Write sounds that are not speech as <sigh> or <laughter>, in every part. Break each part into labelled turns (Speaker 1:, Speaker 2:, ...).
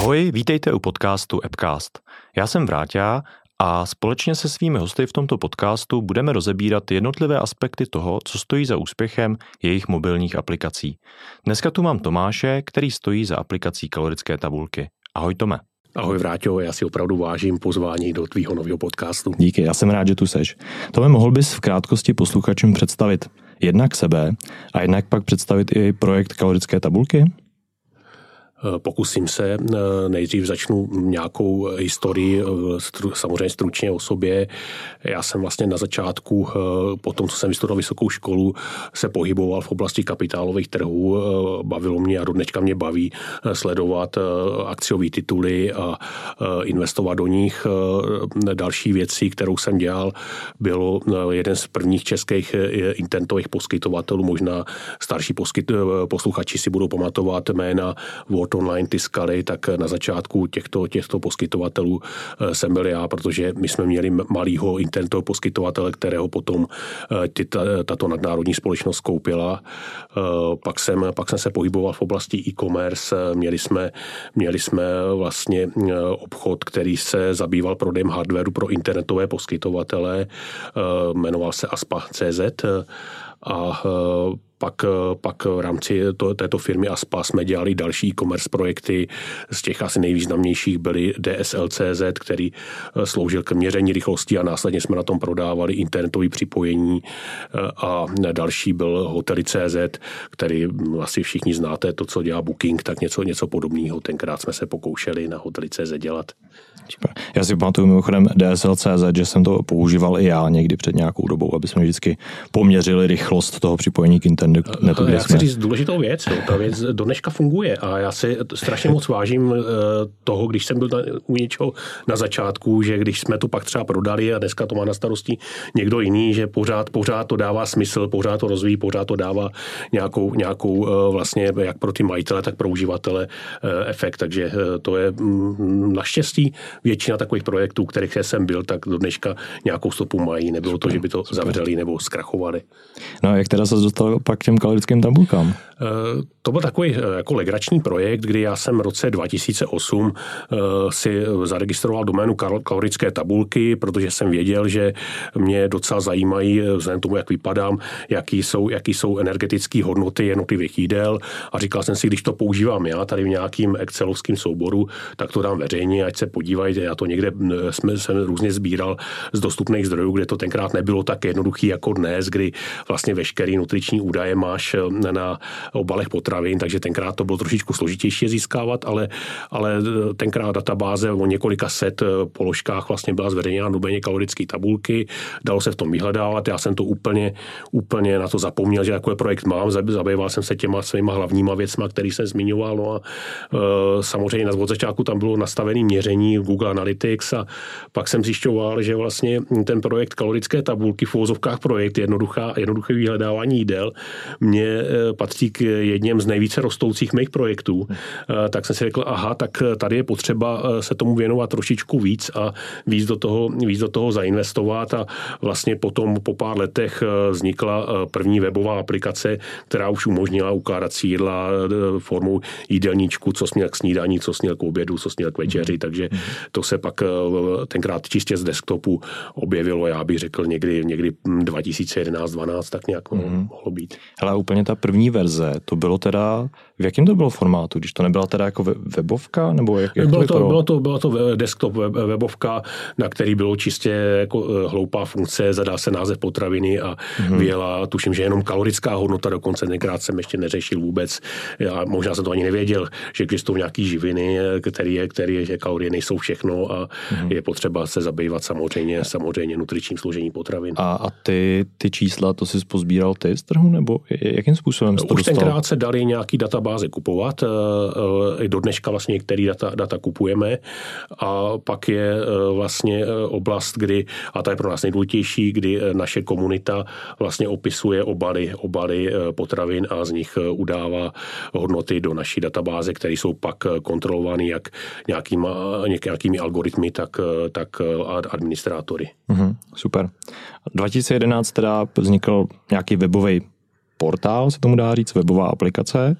Speaker 1: Ahoj, vítejte u podcastu Appcast. Já jsem Vráťa a společně se svými hosty v tomto podcastu budeme rozebírat jednotlivé aspekty toho, co stojí za úspěchem jejich mobilních aplikací. Dneska tu mám Tomáše, který stojí za aplikací kalorické tabulky. Ahoj Tome.
Speaker 2: Ahoj Vráťo, já si opravdu vážím pozvání do tvýho nového podcastu.
Speaker 1: Díky, já jsem rád, že tu seš. Tome, mohl bys v krátkosti posluchačům představit jednak sebe a jednak pak představit i projekt kalorické tabulky?
Speaker 2: Eh, pokusím se, eh, nejdřív začnu nějakou historii, eh, samozřejmě stručně o sobě. Já jsem vlastně na začátku, po tom, co jsem vystudoval vysokou školu, se pohyboval v oblasti kapitálových trhů. Bavilo mě a do dnečka mě baví sledovat akciové tituly a investovat do nich. Další věcí, kterou jsem dělal, bylo jeden z prvních českých internetových poskytovatelů, možná starší poskyt, posluchači si budou pamatovat jména Word Sport Online tiskali, tak na začátku těchto, těchto poskytovatelů eh, jsem byl já, protože my jsme měli malýho internetového poskytovatele, kterého potom eh, ty, tato nadnárodní společnost koupila. Eh, pak jsem, pak jsem se pohyboval v oblasti e-commerce. Měli jsme, měli jsme vlastně obchod, který se zabýval prodejem hardwareu pro internetové poskytovatele. Jmenoval se Aspa.cz a pak, pak v rámci to, této firmy ASPA jsme dělali další e-commerce projekty. Z těch asi nejvýznamnějších byly DSL.cz, který eh, sloužil k měření rychlosti a následně jsme na tom prodávali internetové připojení eh, a další byl Hotely.cz, který hm, asi všichni znáte, to, co dělá Booking, tak něco, něco podobného. Tenkrát jsme se pokoušeli na Hotely.cz dělat.
Speaker 1: Já si pamatuju mimochodem DSL.cz, že jsem to používal i já někdy před nějakou dobou, aby jsme vždycky poměřili rychlost toho připojení k internetu internetu.
Speaker 2: Já chci říct důležitou věc. Jo. Ta věc do dneška funguje a já si strašně moc vážím eh, toho, když jsem byl u něčeho na začátku, že když jsme to pak třeba prodali a dneska to má na starosti někdo jiný, že pořád, pořád to dává smysl, pořád to rozvíjí, pořád to dává nějakou, nějakou eh, vlastně jak pro ty majitele, tak pro uživatele eh, efekt. Takže to je mm, naštěstí většina takových projektů, kterých jsem byl, tak do dneška nějakou stopu mají. Nebylo to, že by to zavřeli nebo zkrachovali.
Speaker 1: No a jak teda se dostal pak k těm kalorickým tabulkám?
Speaker 2: Eh, to byl takový eh, jako legrační projekt, kdy já jsem v roce 2008 eh, si zaregistroval doménu kalorické tabulky, protože jsem věděl, že mě docela zajímají, vzhledem tomu, jak vypadám, jaký jsou, jaký jsou energetické hodnoty jednotlivých jídel a říkal jsem si, když to používám já tady v nějakým excelovském souboru, tak to dám veřejně, ať se podívají, já to někde jsme, jsem různě sbíral z dostupných zdrojů, kde to tenkrát nebylo tak jednoduchý jako dnes, kdy vlastně veškerý nutriční údaje máš na obalech potravin, takže tenkrát to bylo trošičku složitější získávat, ale, ale tenkrát databáze o několika set eh, položkách vlastně byla zveřejněna na doméně kalorické tabulky, dalo se v tom vyhledávat, já jsem to úplně, úplně na to zapomněl, že takový projekt mám, zabýval jsem se těma svýma hlavníma věcma, který jsem zmiňoval, no a samozřejmě na začátku tam bylo nastavené měření Google Analytics a pak jsem zjišťoval, že vlastně ten projekt kalorické tabulky v projekt jednoduchá, jednoduché vyhledávání jídel mě eh, patří k jedním z nejvíce rostoucích mých projektů, eh, tak jsem si řekl, aha, tak tady je potřeba eh, se tomu věnovat trošičku víc a víc do toho, víc do toho zainvestovat a vlastně potom po pár letech eh, vznikla první webová aplikace, která už umožnila ukládat si jídla formou jídelníčku, co směl k snídaní, co směl k obědu, co směl k večeři, hmm. takže hmm. to se pak tenkrát čistě z desktopu objevilo, já bych řekl někdy, někdy 2011-12, tak nějak mm. mohlo být.
Speaker 1: Ale úplně ta první verze, to bylo teda, v jakém to bylo formátu, když to nebyla teda jako webovka, nebo jak, jak
Speaker 2: bylo, to, to, bylo, to, bylo to desktop webovka, na který bylo čistě jako eh, hloupá funkce, zadá se název potraviny a mm-hmm. vyjela, tuším, že jenom kalorická hodnota, dokonce tenkrát jsem ještě neřešil vůbec, já možná jsem to ani nevěděl, že existují nějaký živiny, který je, že kalorie nejsou všechno a mm-hmm. je potřeba se zabývat samozřejmě, samozřejmě nutričním složením potravin.
Speaker 1: A, a ty, ty čísla, to jsi pozbíral ty z trhu, nebo jakým způsobem jsi to
Speaker 2: Už dostal? tenkrát se dali nějaký databáze kupovat. Eh, eh, I do dneška vlastně některé data, data kupujeme. A pak je eh, vlastně oblast, kdy, a to je pro nás nejdůležitější, kdy naše komunita vlastně opisuje obaly, obaly potravin a z nich udává hodnoty do naší databáze, které jsou pak kontrolovány jak nějakýma, nějakými algoritmy, tak, tak administrátory.
Speaker 1: Mm-hmm, super. 2011 teda vznikl nějaký webový portál, se tomu dá říct, webová aplikace.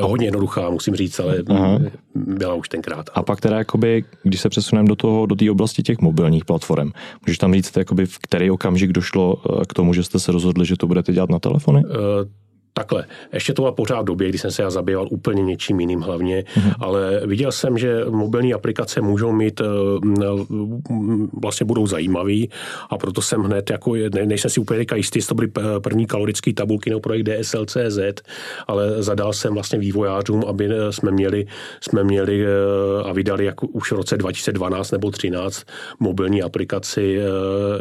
Speaker 2: A hodně jednoduchá, musím říct, ale Aha. byla už tenkrát.
Speaker 1: A pak teda, jakoby, když se přesuneme do toho, do té oblasti těch mobilních platform, můžeš tam říct, jakoby, v který okamžik došlo eh, k tomu, že jste se rozhodli, že to budete dělat na telefony? Uh,
Speaker 2: Takhle, ještě to byla pořád v době, kdy jsem se já zabýval úplně něčím jiným hlavně, mm-hmm. ale viděl jsem, že mobilní aplikace můžou mít, eh, vlastně budou zajímavý a proto jsem hned, jako, ne, nejsem si úplně jistý, jestli to byly první kalorické tabulky nebo projekt DSL.cz, ale zadal jsem vlastně vývojářům, aby eh, jsme měli, jsme měli eh, a vydali jako už v roce 2012 nebo 2013 mobilní aplikaci,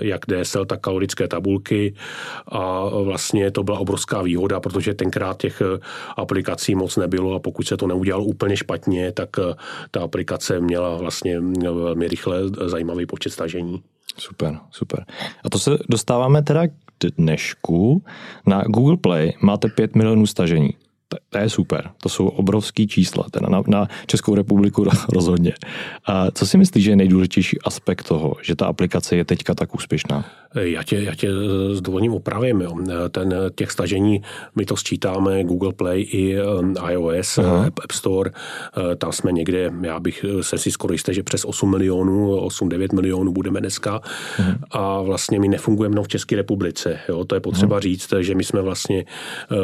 Speaker 2: jak DSL, tak kalorické tabulky a vlastně to byla obrovská výhoda, protože protože tenkrát těch eh, aplikací moc nebylo a pokud se to neudělalo úplně špatně, tak eh, ta aplikace měla vlastně velmi rychle zajímavý počet stažení.
Speaker 1: Super, super. A to se dostáváme teda k dnešku. Na Google Play máte 5 milionů stažení. To je super, to jsou obrovský čísla, teda na, na Českou republiku <laughs> rozhodně. A co si myslíš, že je nejdůležitější aspekt toho, že ta aplikace je teďka tak úspěšná?
Speaker 2: Já tě, já tě s dovolením opravím. Jo. Ten, těch stažení, my to sčítáme Google Play i iOS, Aha. App Store. Tam jsme někde, já bych se si skoro jistý, že přes 8 milionů, 8-9 milionů budeme dneska. Aha. A vlastně my nefungujeme v České republice. Jo. To je potřeba Aha. říct, že my jsme vlastně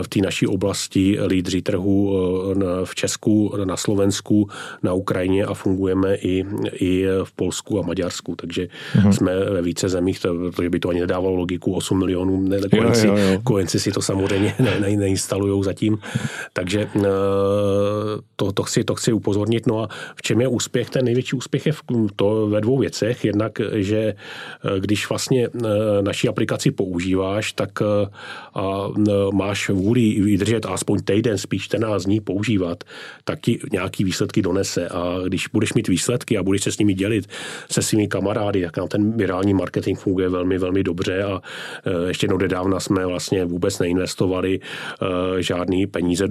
Speaker 2: v té naší oblasti lídři trhu v Česku, na Slovensku, na Ukrajině a fungujeme i, i v Polsku a Maďarsku. Takže Aha. jsme ve více zemích, protože by to ani nedávalo logiku, 8 milionů, ne, kojenci, jo, jo, jo. kojenci si to samozřejmě ne, ne, neinstalují zatím. Takže eh, to, to, chci, to chci upozornit. No a v čem je úspěch? Ten největší úspěch je v, to ve dvou věcech. Jednak, že eh, když vlastně eh, naší aplikaci používáš, tak a máš vůli vydržet aspoň týden, spíš 14 dní používat, tak ti nějaký výsledky donese. A když budeš mít výsledky a budeš se s nimi dělit se svými kamarády, tak nám ten virální marketing funguje velmi, velmi dobře a e, ještě jednou nedávna jsme vlastně vůbec neinvestovali e, žádný peníze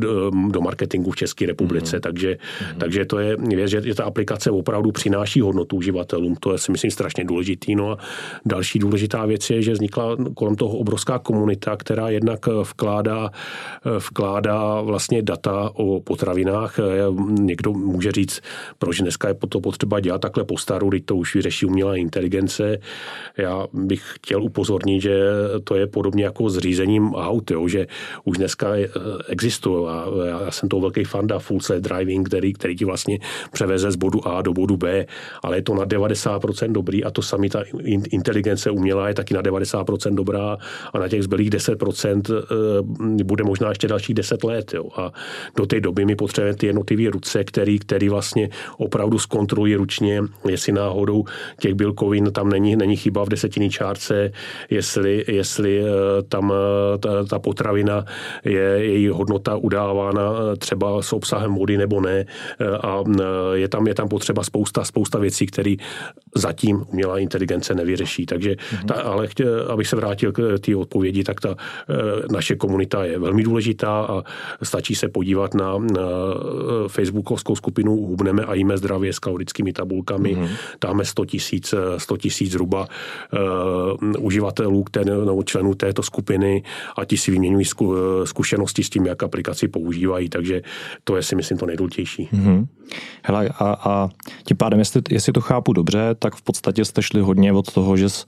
Speaker 2: do marketingu v České republice, mm-hmm. takže, mm-hmm. takže to je věc, že ta aplikace opravdu přináší hodnotu uživatelům, to je si myslím strašně důležitý. No a další důležitá věc je, že vznikla kolem toho obrovská komunita, která jednak vkládá, vkládá vlastně data o potravinách. Někdo může říct, proč dneska je to potřeba dělat takhle po staru, to už vyřeší umělá inteligence. Já bych chtěl upozornit, že to je podobně jako s řízením aut, jo, že už dneska existuje a já jsem to velký fanda full self driving, který, který ti vlastně převeze z bodu A do bodu B, ale je to na 90% dobrý a to sami ta inteligence umělá je taky na 90% dobrá a na těch zbylých 10% eh, bude možná ještě dalších 10 let. Jo. A do té doby my potřebujeme ty jednotlivé ruce, který, který vlastně opravdu zkontrolují ručně, jestli náhodou těch bílkovin tam není, není chyba v desetinný čárce, jestli, jestli eh, tam eh, ta, ta potravina je její hodnota udávána eh, třeba s obsahem vody nebo ne a je tam, je tam potřeba spousta, spousta věcí, které zatím umělá inteligence nevyřeší. Takže, mm-hmm. ta, ale chtě, abych se vrátil k té odpovědi, tak ta naše komunita je velmi důležitá a stačí se podívat na, na facebookovskou skupinu Hubneme a jíme zdravě s kalorickými tabulkami. Mm-hmm. Tam máme 100 tisíc 100 tisíc zhruba uživatelů, které, nebo členů této skupiny a ti si vyměňují zkušenosti s tím, jak aplikaci používají, takže to je si myslím to nejdůležitější. Mm-hmm.
Speaker 1: Hele, a, a tím pádem, jestli, jestli to chápu dobře, tak v podstatě jste šli hodně od toho, že jsi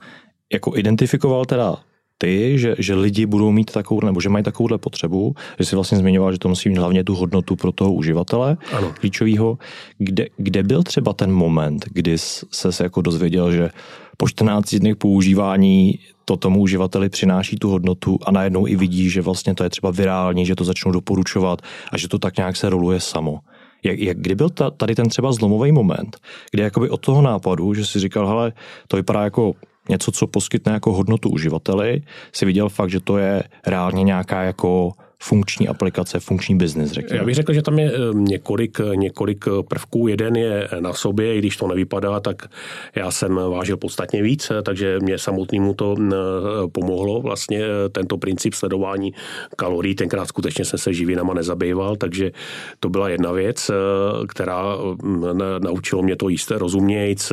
Speaker 1: jako identifikoval teda ty, že, že lidi budou mít takovou, nebo že mají takovouhle potřebu, že si vlastně zmiňoval, že to musí mít hlavně tu hodnotu pro toho uživatele ano. klíčového. Kde, kde byl třeba ten moment, kdy se, se jako dozvěděl, že po 14 dnech používání to tomu uživateli přináší tu hodnotu a najednou i vidí, že vlastně to je třeba virální, že to začnou doporučovat a že to tak nějak se roluje samo. Jak, jak, kdy byl ta, tady ten třeba zlomový moment, kdy jakoby od toho nápadu, že si říkal, hele, to vypadá jako něco, co poskytne jako hodnotu uživateli, si viděl fakt, že to je reálně nějaká jako funkční aplikace, funkční biznis, řekněme.
Speaker 2: Já bych řekl, že tam je eh, několik, několik prvků. Jeden je na sobě, i když to nevypadá, tak já jsem vážil podstatně víc, takže mě samotnému to eh, pomohlo vlastně eh, tento princip sledování kalorií. Tenkrát skutečně jsem se živinama nezabýval, takže to byla jedna věc, která naučilo mě to jíst rozumějc,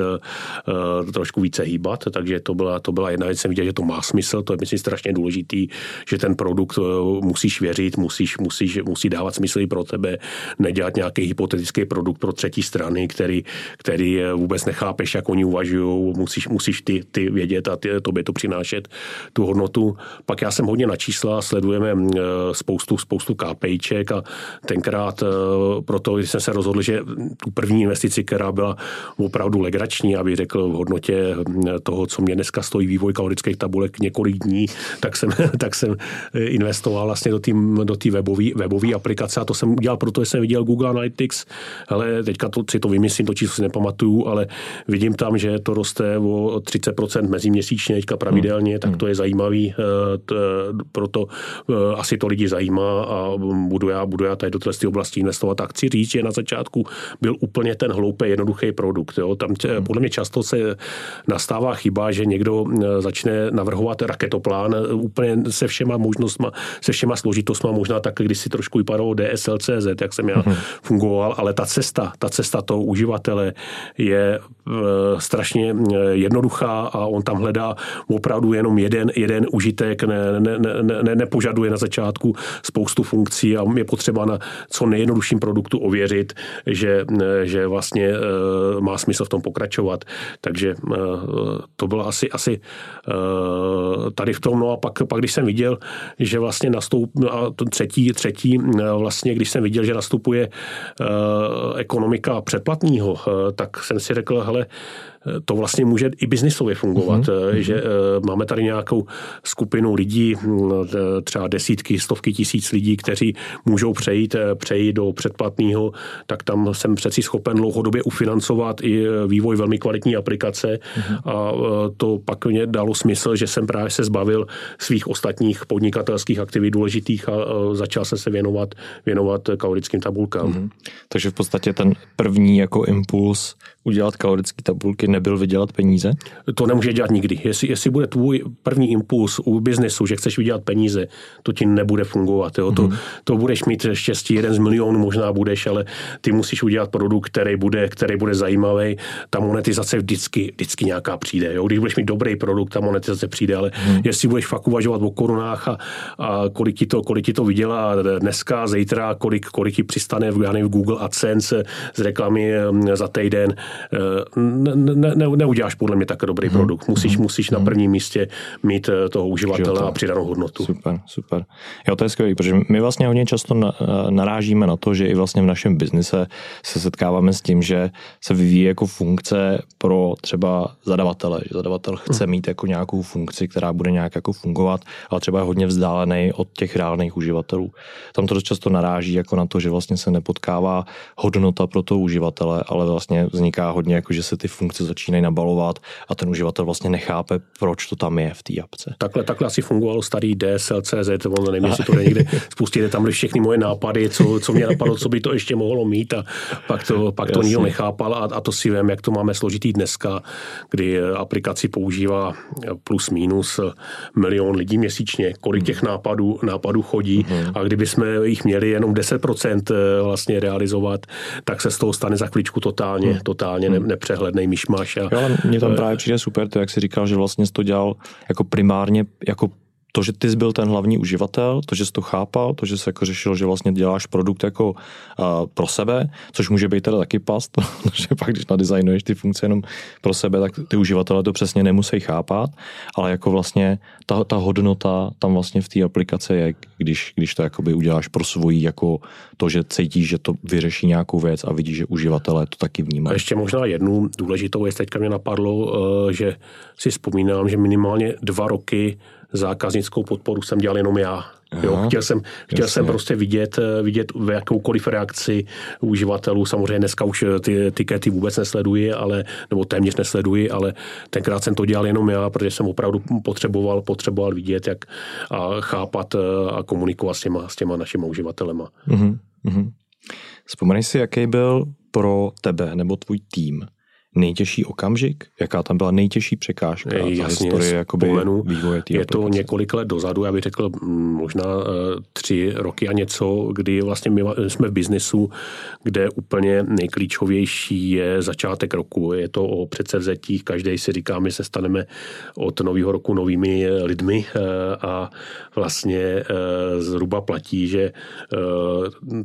Speaker 2: trošku více hýbat, takže to byla, to byla jedna věc, jsem viděl, že to má smysl, to je myslím strašně důležitý, že ten produkt musíš věřit věřit, musíš, musíš, musí dávat smysl i pro tebe, nedělat nějaký hypotetický produkt pro třetí strany, který, který vůbec nechápeš, jak oni uvažují, musíš, musíš ty, ty vědět a ty, tobě to přinášet tu hodnotu. Pak já jsem hodně na čísla, sledujeme spoustu, spoustu KPIček a tenkrát proto jsem se rozhodl, že tu první investici, která byla opravdu legrační, aby řekl v hodnotě toho, co mě dneska stojí vývoj kalorických tabulek několik dní, tak jsem, <laughs> tak jsem investoval vlastně do té do webové aplikace a to jsem udělal, protože jsem viděl Google Analytics, ale teďka to, si to vymyslím, to číslo si nepamatuju, ale vidím tam, že to roste o 30% meziměsíčně teďka pravidelně, hmm. tak to je zajímavý, eh, proto eh, asi to lidi zajímá a budu já, budu já tady do té oblasti investovat. A chci říct, že na začátku byl úplně ten hloupý, jednoduchý produkt. Jo. Tam tě, hmm. podle mě často se nastává chyba, že někdo eh, začne navrhovat raketoplán úplně se všema možnostma, se všema složitostma, možná tak, když si trošku vypadalo DSLCZ, jak jsem já mm-hmm. fungoval, ale ta cesta, ta cesta toho uživatele je e, strašně e, jednoduchá a on tam hledá opravdu jenom jeden, jeden užitek, ne, ne, ne, ne, nepožaduje na začátku spoustu funkcí a je potřeba na co nejjednodušším produktu ověřit, že, e, že vlastně e, má smysl v tom pokračovat. Takže e, to bylo asi, asi e, tady v tom. No a pak, pak když jsem viděl, že vlastně nastup, a to třetí, třetí, vlastně když jsem viděl, že nastupuje ekonomika předplatního, tak jsem si řekl, hele, to vlastně může i biznisově fungovat, mm-hmm. že eh, máme tady nějakou skupinu lidí, hm, třeba desítky, stovky tisíc lidí, kteří můžou přejít, eh, přejít do předplatného, tak tam jsem přeci schopen dlouhodobě ufinancovat i vývoj velmi kvalitní aplikace mm-hmm. a to pak mě dalo smysl, že jsem právě se zbavil svých ostatních podnikatelských aktivit důležitých a začal jsem se věnovat, věnovat kalorickým tabulkám. Mm-hmm.
Speaker 1: Takže v podstatě ten první jako impuls udělat kalorické tabulky, nebyl vydělat peníze?
Speaker 2: To nemůže dělat nikdy. Jestli, jestli bude tvůj první impuls u biznesu, že chceš vydělat peníze, to ti nebude fungovat. Jo? Mm-hmm. To, mhm. to budeš mít štěstí, jeden z milionů možná budeš, ale ty musíš udělat produkt, který bude, který bude zajímavý. Ta monetizace vždycky, vždycky nějaká přijde. Jo? Když budeš mít dobrý produkt, ta monetizace přijde, ale mm-hmm. jestli budeš fakt uvažovat o korunách a, a kolik, ti to, kolik ti to vydělá dneska, zítra, kolik, kolik ti přistane v, v Google AdSense z reklamy mm, za týden, ne, ne, ne, neuděláš podle mě tak dobrý hmm. produkt. Musíš, hmm. musíš na prvním místě mít eh, toho uživatele a přidanou hodnotu.
Speaker 1: Super, super. Jo, to je skvělé, protože my vlastně hodně často eh, narážíme na to, že i vlastně v našem biznise se setkáváme s tím, že se vyvíjí jako funkce pro třeba zadavatele, že zadavatel chce hmm. mít jako nějakou funkci, která bude nějak jako fungovat, ale třeba je hodně vzdálený od těch reálných uživatelů. Tam to dost často naráží jako na to, že vlastně se nepotkává hodnota pro toho uživatele, ale vlastně vzniká hodně jako, že se ty funkce začínají nabalovat a ten uživatel vlastně nechápe, proč to tam je v té apce.
Speaker 2: Takhle, takhle asi fungovalo starý DSL.cz, on nevím, jestli to je někde <laughs> spustili, tam byly všechny moje nápady, co, co mě napadlo, co by to ještě mohlo mít a pak to, pak to nikdo nechápal a, a to si vím, jak to máme složitý dneska, kdy aplikaci používá plus minus milion lidí měsíčně, kolik těch nápadů, nápadů chodí mm-hmm. a kdyby jsme jich měli jenom 10% vlastně realizovat, tak se z toho stane za chvíličku totálně, mm. totálně ne, nepřehledný myšmaš. A,
Speaker 1: jo, ale mně tam právě přijde super to, jak jsi říkal, že vlastně jsi to dělal jako primárně jako to, že ty jsi byl ten hlavní uživatel, to, že jsi to chápal, to, že jsi jako řešil, že vlastně děláš produkt jako uh, pro sebe, což může být teda taky past, <laughs> protože pak, když nadizajnuješ ty funkce jenom pro sebe, tak ty uživatelé to přesně nemusí chápat, ale jako vlastně ta, ta hodnota tam vlastně v té aplikaci je, když, když to jakoby uděláš pro svoji, jako to, že cítíš, že to vyřeší nějakou věc a vidíš, že uživatelé to taky vnímají.
Speaker 2: A ještě možná jednu důležitou věc, teďka mě napadlo, uh, že si vzpomínám, že minimálně dva roky zákaznickou podporu jsem dělal jenom já. Aha, jo, chtěl jsem, chtěl jsem prostě vidět, eh, vidět v jakoukoliv reakci uživatelů. Samozřejmě dneska už eh, ty tikety vůbec nesleduji, ale, nebo téměř nesleduji, ale tenkrát jsem to dělal jenom já, protože jsem opravdu potřeboval, potřeboval vidět, jak a chápat eh, a komunikovat s těma, s těma našimi uživatelema.
Speaker 1: Uh-huh, uh-huh. Vzpomeň si, jaký byl pro tebe nebo tvůj tým nejtěžší okamžik? Jaká tam byla nejtěžší překážka
Speaker 2: Jasně,
Speaker 1: za historii jakoby vývoje
Speaker 2: Je
Speaker 1: aplikace?
Speaker 2: to několik let dozadu, já bych řekl mm, možná eh, tři roky a něco, kdy vlastně my jsme v biznesu, kde úplně nejklíčovější je začátek roku. Je to o předsevzetích, každý si říká, my se staneme od nového roku novými lidmi eh, a vlastně eh, zhruba platí, že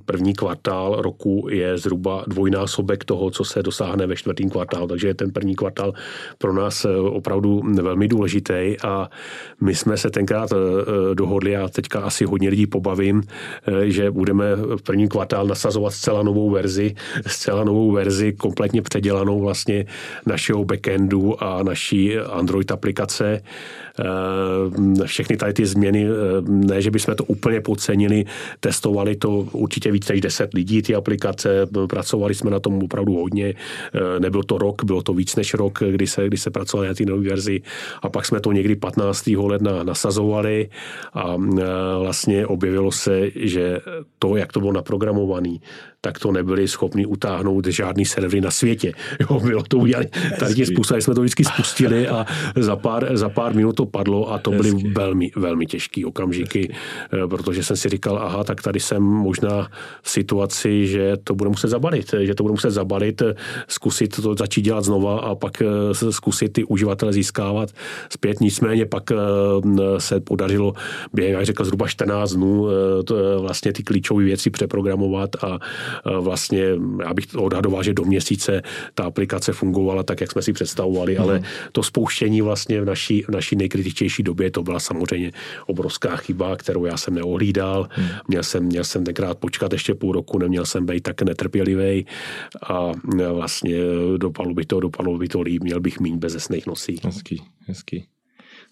Speaker 2: první kvartál roku je zhruba dvojnásobek toho, co se dosáhne ve čtvrtém kvartálu, takže je ten první kvartál pro nás opravdu velmi důležitý a my jsme se tenkrát dohodli a teďka asi hodně lidí pobavím, že budeme v první kvartál nasazovat zcela novou verzi, zcela novou verzi, kompletně předělanou vlastně našeho backendu a naší Android aplikace. Všechny tady ty změny, ne, že bychom to úplně podcenili, testovali to určitě více než 10 lidí, ty aplikace, pracovali jsme na tom opravdu hodně, nebyl to rok, bylo to víc než rok, kdy se, kdy se pracovali na té nové verzi a pak jsme to někdy 15. ledna nasazovali a vlastně objevilo se, že to, jak to bylo naprogramované, tak to nebyli schopni utáhnout žádný servery na světě. Jo, bylo to udělali. Tady tím způsobem jsme to vždycky spustili a za pár, za pár minut to padlo a to byly Hezky. velmi, velmi těžké okamžiky, Hezky. protože jsem si říkal, aha, tak tady jsem možná v situaci, že to bude muset zabalit, že to bude muset zabalit, zkusit to začít dělat znova a pak zkusit ty uživatele získávat zpět. Nicméně pak se podařilo během, jak řekl, zhruba 14 dnů to, vlastně ty klíčové věci přeprogramovat a vlastně, já bych odhadoval, že do měsíce ta aplikace fungovala tak, jak jsme si představovali, ale to spouštění vlastně v naší, v naší nejkritičtější době, to byla samozřejmě obrovská chyba, kterou já jsem neohlídal. Mm. Měl, jsem, měl jsem tenkrát počkat ještě půl roku, neměl jsem být tak netrpělivý a vlastně dopadlo by to, dopadlo by to líp, měl bych méně bezesných nosí.
Speaker 1: Hezký, hezký.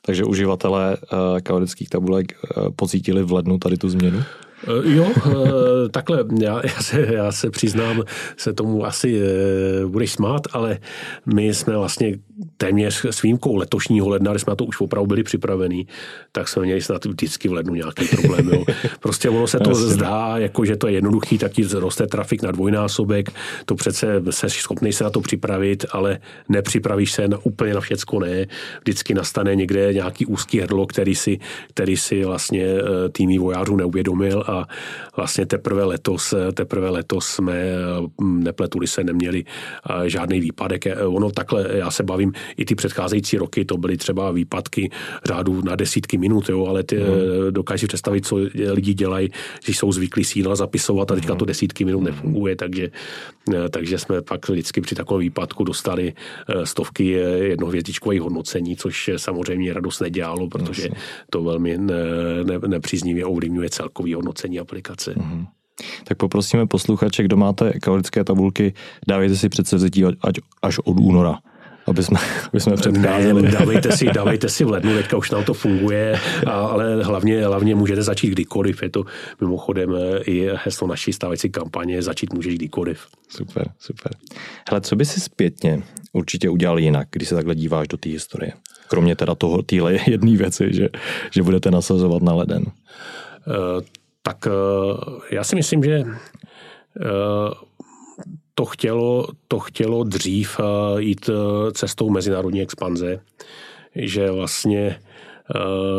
Speaker 1: Takže uživatelé uh, kalorických tabulek uh, pocítili v lednu tady tu změnu?
Speaker 2: Eh, jo, eh, takhle, já, já, se, já se přiznám, se tomu asi eh, budeš smát, ale my jsme vlastně téměř s výjimkou letošního ledna, kdy jsme na to už opravdu byli připravení, tak jsme měli snad vždycky v lednu nějaký problém. Jo. Prostě ono se to Jasně. zdá, jako že to je jednoduchý, tak ti roste trafik na dvojnásobek, to přece se schopný se na to připravit, ale nepřipravíš se na, úplně na všecko, ne. Vždycky nastane někde nějaký úzký hrdlo, který si, který si vlastně tým vojářů neuvědomil a vlastně teprve letos, teprve letos jsme, nepletuli se, neměli žádný výpadek. Ono takhle, já se bavím, i ty předcházející roky, to byly třeba výpadky řádu na desítky minut, jo, ale ty mm. dokáží představit, co lidi dělají, že jsou zvyklí síla zapisovat a teďka to desítky minut nefunguje, takže, takže jsme pak vždycky při takovém výpadku dostali stovky jednohvězdičkových hodnocení, což samozřejmě radost nedělalo, protože to velmi ne, ne, nepříznivě ovlivňuje celkový hodnocení mobilní aplikaci. Mm-hmm.
Speaker 1: Tak poprosíme posluchače, kdo máte kalorické tabulky, dávejte si předsevzetí ať až od února aby jsme, aby jsme předcházeli.
Speaker 2: Ne, dávejte, si, dávejte si v lednu, teďka už nám to funguje, a, ale hlavně, hlavně můžete začít kdykoliv. Je to mimochodem i heslo naší stávající kampaně, začít můžeš kdykoliv.
Speaker 1: Super, super. Hele, co by si zpětně určitě udělal jinak, když se takhle díváš do té historie? Kromě teda toho, téhle jedné věci, že, že budete nasazovat na leden. Uh,
Speaker 2: tak eh, já si myslím, že eh, to chtělo, to chtělo dřív eh, jít cestou mezinárodní expanze, že vlastně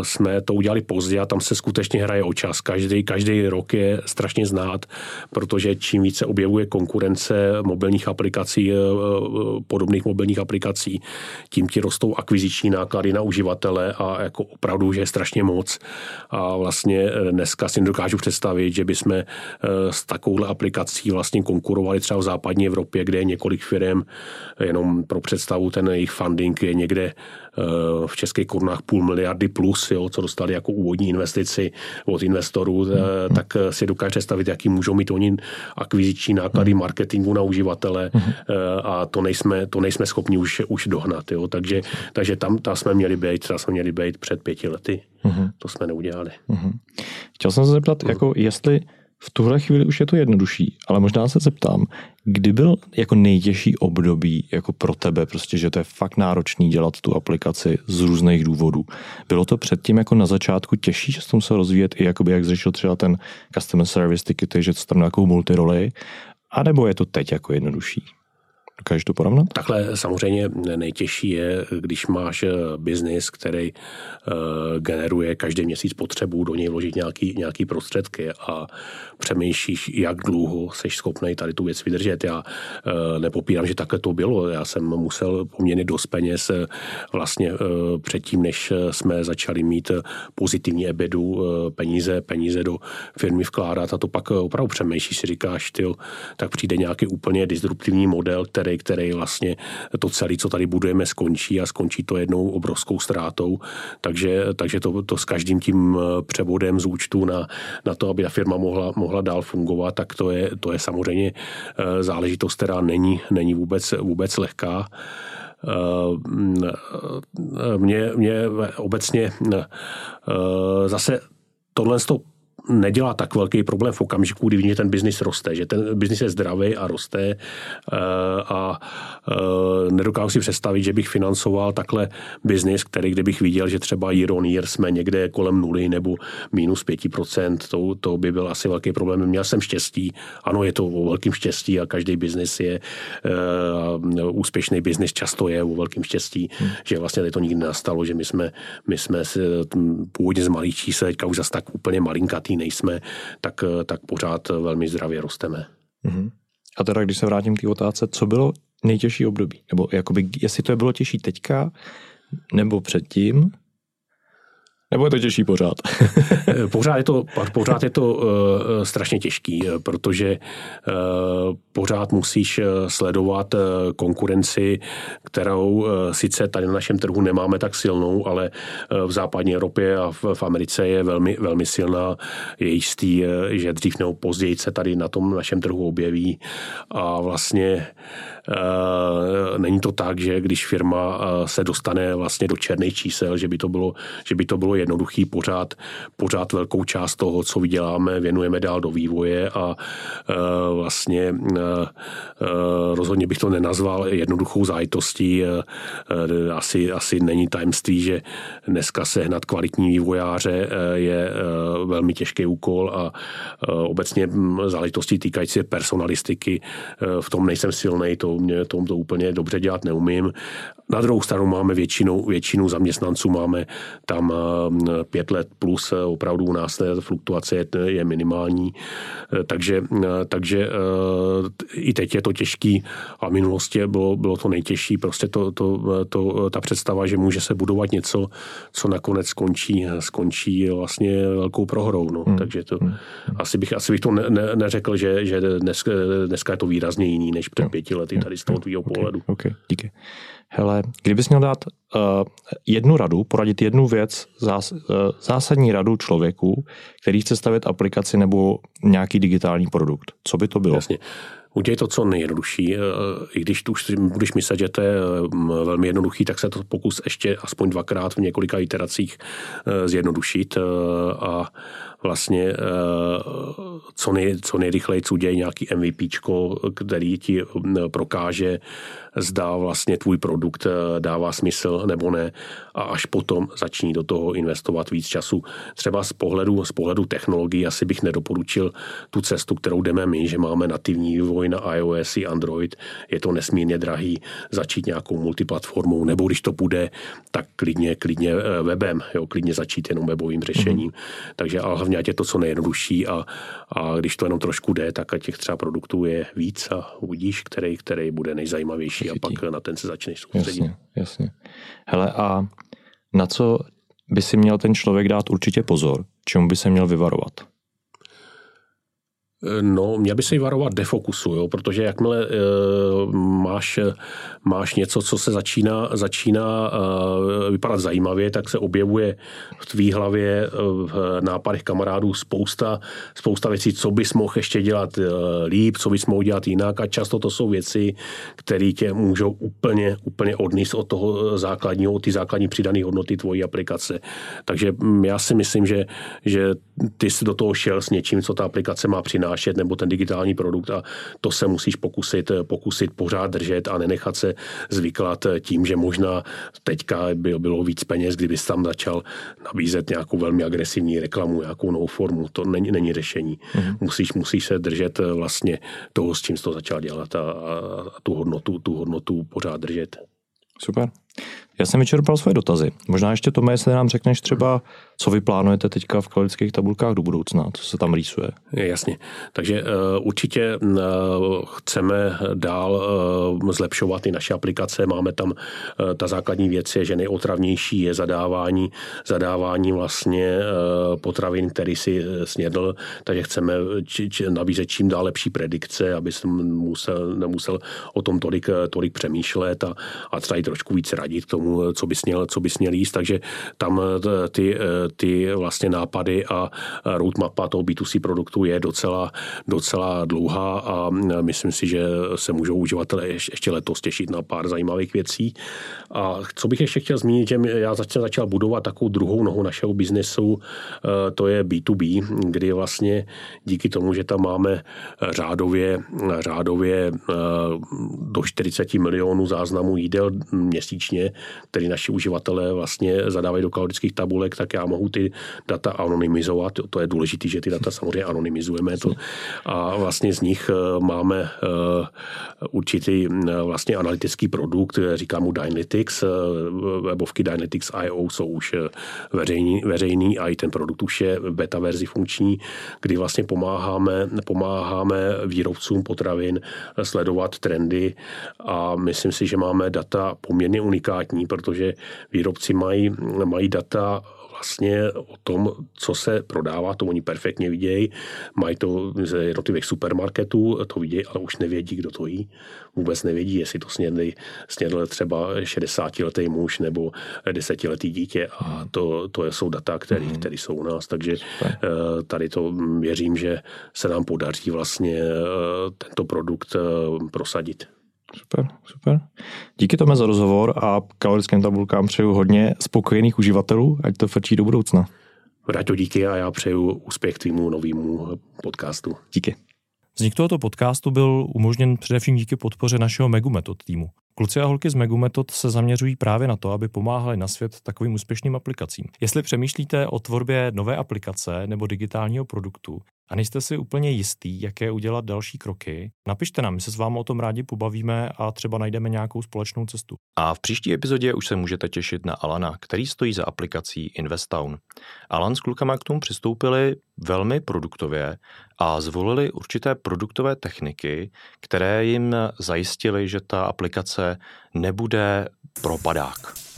Speaker 2: jsme to udělali pozdě a tam se skutečně hraje o čas. Každý, každý rok je strašně znát, protože čím více objevuje konkurence mobilních aplikací, eh, eh, podobných mobilních aplikací, tím ti rostou akviziční náklady na uživatele a jako opravdu, že je strašně moc. A vlastně dneska si dokážu představit, že bychom s takovouhle aplikací vlastně konkurovali třeba v západní Evropě, kde je několik firm, jenom pro představu ten jejich funding je někde v českých korunách půl miliardy plus, jo, co dostali jako úvodní investici od investorů, hmm. tak si dokáže představit, jaký můžou mít oni akviziční náklady hmm. marketingu na uživatele hmm. a to nejsme, to nejsme schopni už, už dohnat. Jo. Takže, takže tam, tam jsme měli být, tam jsme měli být před pěti lety. Hmm. To jsme neudělali. Hmm.
Speaker 1: Chtěl jsem se zeptat, hmm. jako jestli v tuhle chvíli už je to jednodušší, ale možná se zeptám, kdy byl jako nejtěžší období jako pro tebe, prostě, že to je fakt náročný dělat tu aplikaci z různých důvodů. Bylo to předtím jako na začátku těžší, že se to musel rozvíjet i jakoby, jak zřešil třeba ten customer service tickety, že to tam nějakou multiroli, anebo je to teď jako jednodušší? Dokážeš to porovnat?
Speaker 2: Takhle samozřejmě nejtěžší je, když máš eh, biznis, který uh, generuje každý měsíc potřebu do něj vložit nějaký, nějaký prostředky a přemýšlíš, jak dlouho jsi schopný tady tu věc vydržet. Já uh, nepopírám, že takhle to bylo. Já jsem musel poměrně dost peněz vlastně předtím, než jsme začali mít pozitivní ebedu, peníze, peníze do firmy vkládat a to pak opravdu přemýšlíš, si říkáš, tyjo, tak přijde nějaký úplně disruptivní model, který který, který vlastně to celé, co tady budujeme, skončí a skončí to jednou obrovskou ztrátou. Takže, takže to, to s každým tím eh, převodem z účtu na, na to, aby ta firma mohla, mohla dál fungovat, tak to je, to je samozřejmě eh, záležitost, která není, není vůbec, vůbec lehká. Eh, mě, mě obecně zase tohle nedělá tak velký problém v okamžiku, kdy vidíte, že ten biznis roste, že ten biznis je zdravý a roste eh, a eh, nedokážu si představit, že bych financoval takhle biznis, který kdybych viděl, že třeba year on year jsme někde kolem nuly nebo minus 5%, to, to by byl asi velký problém. Měl jsem štěstí, ano, je to o velkým štěstí a každý biznis je uh, úspěšný biznis často je o velkým štěstí, hmm. že vlastně to nikdy nastalo, že my jsme, my jsme původně z malých čísel, teďka už zase tak úplně malinkatý bohatý nejsme, tak, tak pořád velmi zdravě rosteme.
Speaker 1: Mm-hmm. A teda, když se vrátím k té otázce, co bylo nejtěžší období? Nebo jakoby, jestli to bylo těžší teďka, nebo předtím, nebo je to těžší pořád? <laughs>
Speaker 2: pořád je to, pořád je to uh, strašně těžký, protože uh, pořád musíš sledovat uh, konkurenci, kterou uh, sice tady na našem trhu nemáme tak silnou, ale uh, v západní Evropě a v, v Americe je velmi, velmi silná. Je jistý, uh, že dřív nebo později se tady na tom našem trhu objeví a vlastně není to tak, že když firma uh, se dostane vlastně do černých čísel, že by to bylo, že by to bylo jednoduchý, pořád, pořád velkou část toho, co vyděláme, věnujeme dál do vývoje a e, vlastně rozhodně bych to nenazval jednoduchou zájitostí. Asi, asi není tajemství, že dneska sehnat kvalitní vývojáře je velmi těžký úkol a obecně záležitosti týkající personalistiky v tom nejsem silný, to mě to, to úplně dobře dělat neumím. Na druhou stranu máme většinu, většinu zaměstnanců, máme tam pět let plus, eh, opravdu u nás fluktuace je, je minimální, eh, takže, eh, takže i teď je to těžký a v minulosti bylo, bylo to nejtěžší, prostě to, to, to, ta představa, že může se budovat něco, co nakonec skončí, skončí vlastně velkou prohrou, no. Hmm. takže to, hmm. asi, bych, asi bych to ne, ne, neřekl, že, že dnes, dneska je to výrazně jiný než před pěti lety tady z toho tvýho okay. pohledu.
Speaker 1: Okay. Díky. Hele, kdybys měl dát uh, jednu radu, poradit jednu věc, zás, uh, zásadní radu člověku, který chce stavět aplikaci nebo nějaký digitální produkt, co by to bylo?
Speaker 2: Jasně. Udělej to co nejjednodušší. Eh, I když tu už budeš myslet, že to je velmi jednoduchý, tak se to pokus ještě aspoň dvakrát v několika iteracích zjednodušit a vlastně co, nej, co nejrychleji udělej nějaký MVP, který ti prokáže, zda vlastně tvůj produkt eh, dává smysl nebo ne a až potom začni do toho investovat víc času. Třeba z pohledu, z pohledu technologií asi bych nedoporučil tu cestu, kterou jdeme my, že máme nativní vývoj na iOS i Android, je to nesmírně drahý, začít nějakou multiplatformou, nebo když to bude, tak klidně, klidně eh, webem, jo, klidně začít jenom webovým řešením. Mm-hmm. Takže ale hlavně ať je to co nejjednodušší a, a když to jenom trošku jde, tak těch třeba produktů je víc a uvidíš, který, který bude nejzajímavější a pak na ten se začneš soustředit.
Speaker 1: Jasně, jasně. Hele, a na co by si měl ten člověk dát určitě pozor? Čemu by se měl vyvarovat?
Speaker 2: No, měl by se jí varovat defokusu, jo, protože jakmile e, máš, máš něco, co se začíná, začíná e, vypadat zajímavě, tak se objevuje v tvý hlavě, v nápadech kamarádů spousta, spousta věcí, co bys mohl ještě dělat e, líp, co bys mohl dělat jinak a často to jsou věci, které tě můžou úplně, úplně odníst od toho základního, ty základní přidané hodnoty tvojí aplikace. Takže já si myslím, že, že ty jsi do toho šel s něčím, co ta aplikace má přinášet přinášet, nebo ten digitální produkt a to se musíš pokusit, pokusit pořád držet a nenechat se zvyklat tím, že možná teďka by bylo víc peněz, kdyby tam začal nabízet nějakou velmi agresivní reklamu, nějakou novou formu. To není, není řešení. Mm-hmm. Musíš, musíš se držet vlastně toho, s čím jsi to začal dělat a, a tu hodnotu, tu hodnotu pořád držet.
Speaker 1: Super. Já jsem vyčerpal své dotazy. Možná ještě to, jestli nám řekneš třeba, co vy plánujete teďka v kalorických tabulkách do budoucna, co se tam rýsuje.
Speaker 2: Jasně. Takže uh, určitě uh, chceme dál uh, zlepšovat i naše aplikace. Máme tam uh, ta základní věc je, že nejotravnější je zadávání, zadávání vlastně uh, potravin, který si snědl, takže chceme či, či, nabízet čím dál lepší predikce, aby jsem musel, nemusel o tom tolik, tolik přemýšlet a, a třeba i trošku víc radit tomu, co bys měl, co bys měl jíst, takže tam eh, ty, eh, ty vlastně nápady a roadmapa toho B2C produktu je docela, docela dlouhá a eh, myslím si, že se můžou uživatelé ještě letos těšit na pár zajímavých věcí. A co bych ještě chtěl zmínit, že já začal, začal budovat takovou druhou nohu našeho biznesu, to je B2B, kdy vlastně díky tomu, že tam máme řádově, řádově do 40 milionů záznamů jídel měsíčně, který naši uživatelé vlastně zadávají do kalorických tabulek, tak já mohu ty data anonymizovat. To je důležité, že ty data samozřejmě anonymizujeme. To. A vlastně z nich eh, máme eh, určitý eh, vlastně analytický produkt, říkám mu Dynalytics, webovky Dynalytics.io jsou už veřejný, veřejný a i ten produkt už je v beta verzi funkční, kdy vlastně pomáháme, pomáháme výrobcům potravin sledovat trendy a myslím si, že máme data poměrně unikátní protože výrobci mají, mají data vlastně o tom, co se prodává, to oni perfektně vidějí. Mají to ze jednotlivých supermarketů, to vidějí, ale už nevědí, kdo to jí. Vůbec nevědí, jestli to snědli, snědl třeba 60-letý muž nebo 10-letý dítě a to, to jsou data, které mm. jsou u nás. Takže. Eh, tady to věřím, že se nám podaří vlastně eh, tento produkt eh, prosadit.
Speaker 1: Super, super. Díky tomu za rozhovor a kalorickým tabulkám přeju hodně spokojených uživatelů, ať to frčí do budoucna.
Speaker 2: Vraťo díky a já přeju úspěch tvýmu novému podcastu.
Speaker 1: Díky. Vznik tohoto podcastu byl umožněn především díky podpoře našeho Megumetod týmu. Kluci a holky z Megumetod se zaměřují právě na to, aby pomáhali na svět takovým úspěšným aplikacím. Jestli přemýšlíte o tvorbě nové aplikace nebo digitálního produktu, a nejste si úplně jistý, jaké udělat další kroky, napište nám, my se s vámi o tom rádi pobavíme a třeba najdeme nějakou společnou cestu. A v příští epizodě už se můžete těšit na Alana, který stojí za aplikací Investown. Alan s klukama k tomu přistoupili velmi produktově a zvolili určité produktové techniky, které jim zajistily, že ta aplikace nebude propadák.